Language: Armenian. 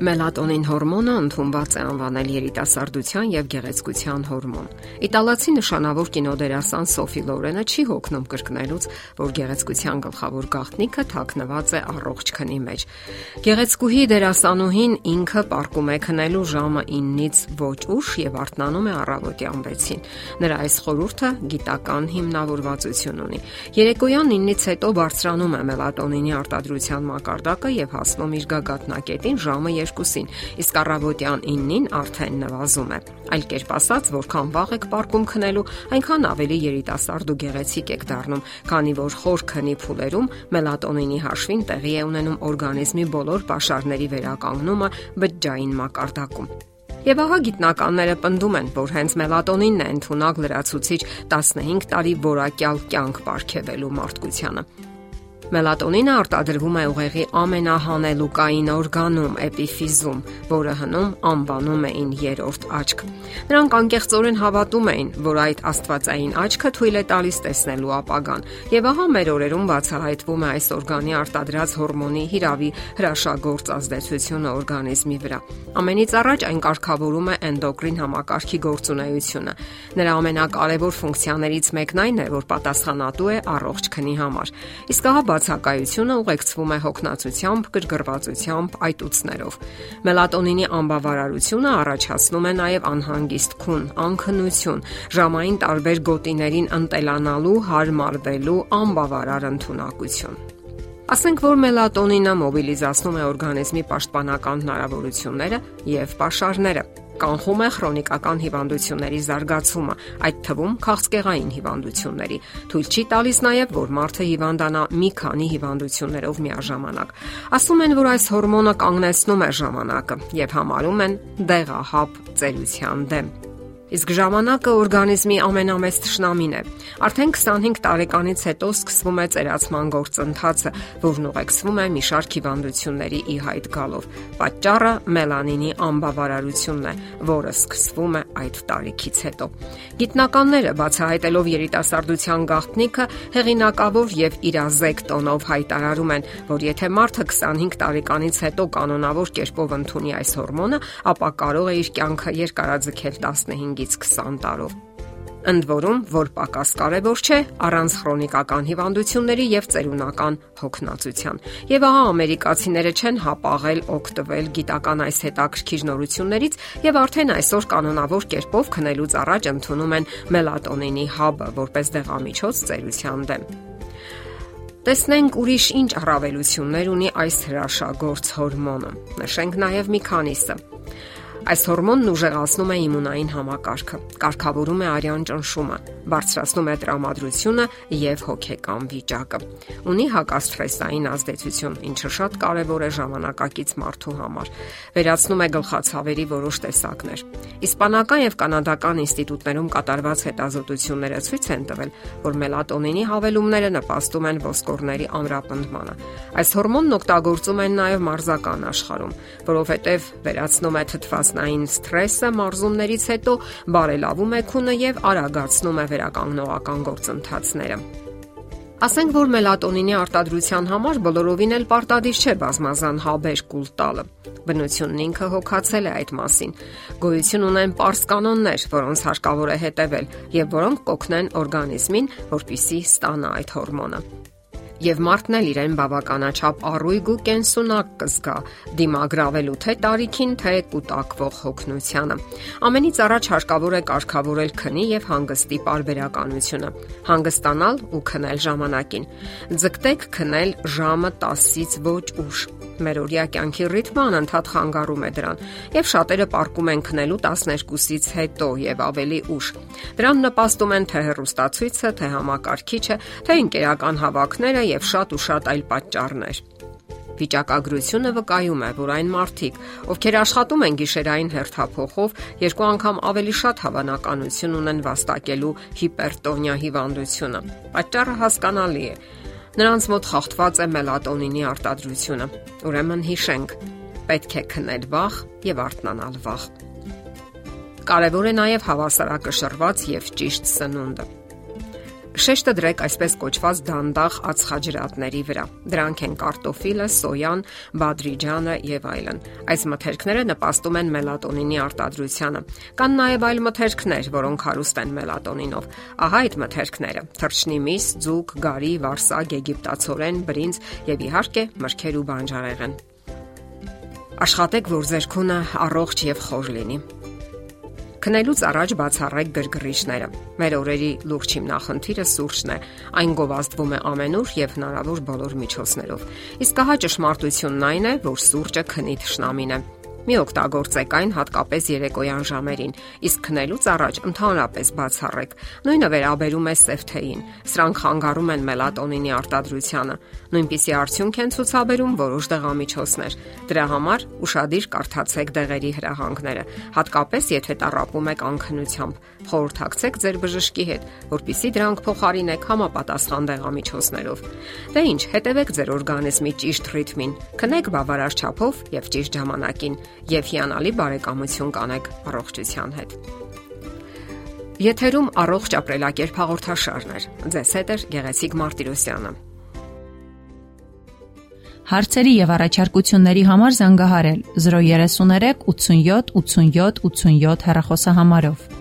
Մելատոնին հորմոնը ընդունված է անվանել երիտասարդության եւ գեղեցկության հորմոն։ Իտալացի նշանավոր կինոդերասան Սոֆի Լորենը չի հոգնում կրկնելուց, որ գեղեցկության գլխավոր գաղտնիքը թաքնված է առողջ քնի մեջ։ Գեղեցկուհի դերասանուհին ինքը պարկում է քնելու ժամը 9-ից ոչ ուշ եւ արթնանում է առավոտյան 6-ին։ Նրա այս խորհուրդը գիտական հիմնավորվածություն ունի։ Երեկոյան 9-ից հետո բարձրանում է մելատոնինի արտադրության մակարդակը եւ հասնում իր գագաթնակետին ժամը 2-ին, իսկ առավոտյան 9-ին արդեն նվազում է։ Այլ կերպ ասած, որքան վաղ եք պարկում քնելու, այնքան ավելի երիտասարդ ու գեղեցիկ եք դառնում, քանի որ խոր քնի փուլերում մելատոնինի հաշվին տեղի է ունենում օրգանիզմի բոլոր pašարների վերականգնումը բջջային մակարդակում։ Եվ ահա գիտնականները պնդում են, որ հենց մելատոնինն է ընդունակ լրացուցիչ 15 տարի որակյալ կյանք ապարգևելու մարդկությանը։ Մելատոնինը արտադրվում է ուղեղի ամենահանելուկային օրգանում՝ էպիֆիզում, որը հնում անվանում էին երրորդ աչք։ Նրանք անկեղծորեն հավատում էին, որ այդ աստվածային աչքը թույլ է տալիս տեսնելու ապագան։ Եվ ահա մեր օրերում բացահայտվում է այս օրգանի արտադրած հորմոնի հիրավի հրաշագործ ազդեցությունը օրգանիզմի վրա։ Ամենից առաջ այն կարգավորում է էնդոկրին համակարգի գործունեությունը։ Նրա ամենակարևոր ֆունկցիաներից մեկն այն է, որ պատասխանատու է առողջ քնի համար։ Իսկ ահա բացակայությունը ուղեկցվում է հոգնածությամբ, գրգռվածությամբ, այտուցներով։ Մելատոնինի անբավարարությունը առաջացնում է նաև անհանգիստ քուն, անքնություն, ժամային տարբեր գոտիներին ընտելանալու, հարմարվելու անբավարար ընտունակություն։ Ասենք որ մելատոնինը մոբիլիզացնում է օրգանիզմի պաշտպանական հնարավորությունները եւ pašարները կանխում է քրոնիկական հիվանդությունների զարգացումը, այդ թվում քաղցկեղային հիվանդությունների։ Թույլ չի տալիս նաև, որ մարդը հիվանդանա մի քանի հիվանդություններով միաժամանակ։ Ասում են, որ այս հորմոնը կանգնեցնում է ժամանակը եւ համարում են դեղահապ ծերության դեմ։ Իսկ ժամանակը օրգանիզմի ամենամեծ ճշնամին է։ Արդեն 25 տարեկանից հետո սկսվում է ծերացման գործընթացը, որն ուղեկցվում է մի շարք հիվանդությունների ի հայտ գալով։ Պատճառը մելանինի անբավարարությունն է, որը սկսվում է այդ տարիքից հետո։ Գիտնականները բացահայտելով երիտասարդության գաղտնիքը հեղինակավոր եւ իրազեկ տոնով հայտարարում են, որ եթե մարդը 25 տարեկանից հետո կանոնավոր կերպով ընդունի այս հորմոնը, ապա կարող է իր կյանքը երկարաձգել 15 5-ից 20 տարով։ Ընդ որում, որ պակաս կարևոր չէ առանց քրոնիկական հիվանդությունների եւ ծերունական հոգնածության։ Եվ ահա ամերիկացիները չեն հապաղել օգտվել գիտական այս հետաքրքիր նորություններից եւ արդեն այսօր կանոնավոր կերպով քնելուց առաջ ընդունում են մելատոնինի հաբը որպես դեղամիջոց ծերության դեմ։ Տեսնենք ուրիշ ինչ առավելություններ ունի այս հրաշագործ հորմոնը։ Նշենք նաև մի քանիսը։ Այս հորմոնն ուժեղացնում է իմունային համակարգը, կարգավորում է արյան ճնշումը, բարձրացնում է տրամադրությունը եւ հոգեկան վիճակը։ Ունի հակասթրեսային ազդեցություն, ինչը շատ կարեւոր է ժամանակակից մարդու համար։ Վերացնում է գլխացավերի որոշ տեսակներ։ Իսպանական եւ կանադական ինստիտուտներում կատարված հետազոտությունները ցույց են տվել, որ մելատոնինի հավելումները նպաստում են ոսկորների ամրապնդմանը։ Այս հորմոնն օգտագործում են նաեւ մարզական աշխարհում, որովհետեւ վերացնում է թթված միջանցքային սթրեսը մարզումներից հետո բարելավում է քունը եւ արագացնում է վերականգնողական գործընթացները։ Ասենք որ մելատոնինի արտադրության համար բոլորովին էլ պարտադիր չէ բազմազան հաբեր կուլ տալը։ Բնությունն ինքը հոգացել է այդ մասին։ Գոյություն ունեն པարս կանոններ, որոնց հարկավոր է հետևել եւ որոնք կօգնեն օրգանիզմին, որպիսի ստանա այդ հորմոնը եւ մարդն էլ իրեն բավականաչափ առույգ ու կենսունակ կզգա դիմագրավելու թե տարիքին, թե կուտակվող հոգնությանը։ Ամենից առաջ հարկավոր է կարգավորել քնի եւ հանգստի parberakanությունը։ Հանգստանալ ու քնել ժամանակին։ Ձգտեք քնել ժամը 10-ից ոչ ուշ մեր օրյա կյանքի ռիթմը անընդհատ խանգարում է դրան, եւ շատերը պարկում են քնելու 12-ից հետո եւ ավելի ուշ։ Դրան նպաստում են թե հեռուստացույցը, թե համակարգիչը, թե ընկերական հավաքները եւ շատ ու շատ այլ պատճառներ։ Վիճակագրությունը վկայում է, որ այն մարդիկ, ովքեր աշխատում են գիշերային հերթափոխով, երկու անգամ ավելի շատ հավանականություն ունեն վաստակելու հիպերտոնիա հիվանդությունը։ Պատճառը հասկանալի է Նրանց մոտ խախտված է մելատոնինի արտադրությունը։ Ուրեմն հիշենք, պետք է քնել վաղ եւ արթնանալ վաղ։ Կարևոր է նաև հավասարակշռված եւ ճիշտ սնունդը։ Շեշտը դրեք այսպես կոչված դանդաղ ածխաջրատների վրա։ Դրանք են կարտոֆիլը, սոյան, բադրիջանը եւ այլն։ Այս մթերքները նպաստում են մելատոնինի արտադրությանը։ Կան նաեւ այլ մթերքներ, որոնք հարուստ են մելատոնինով։ Ահա այդ մթերքները՝ թռչնի միս, ձուկ, գարի, վարսակ, եգիպտացորեն, բրինձ եւ իհարկե մրգեր ու բանջարեղեն։ Աշխատեք, որ ձեր քունը առողջ եւ խոր լինի։ Քնելուց առաջ բացառեք գրգռիչները։ Մեր օրերի լուրջ հիմնախնդիրը սուրճն է։ Այն գովազդվում է ամենուր եւ հնարավոր բոլոր միջոցներով։ Իսկ հա ճշմարտությունն այն է, որ սուրճը քնի թշնամին է։ Մի օգտագործեք այն հատկապես երեկոյան ժամերին, իսկ քնելուց առաջ ընդհանրապես բացառեք։ Նույնը վերաբերում է սեֆթեին։ Սրանք խանգարում են մելատոնինի արտադրությանը։ Նույնպիսի արդյունք են ցուցաբերում որոշ դեղամիջոցներ։ Դրա համար ուշադիր կարդացեք դեղերի հրահանգները, հատկապես եթե տարապում եք անքնությամբ։ Խորհրդակցեք ձեր բժշկի հետ, որpիսի դրանք փոխարինեք համապատասխան դեղամիջոցներով։ Դե ինչ, հետևեք ձեր օրգանիզմի ճիշտ ռիթմին։ Քնեք բավարար չափով եւ ճիշտ ժամանակին եւ հիանալի բարեկամություն կանեք առողջության հետ։ Եթերում առողջ ապրելակերպ հաղորդաշարն է։ Ձեզ հետ է Գեղեցիկ Մարտիրոսյանը։ Հարցերի եւ առաջարկությունների համար զանգահարել 033 87 87 87 հեռախոսահամարով։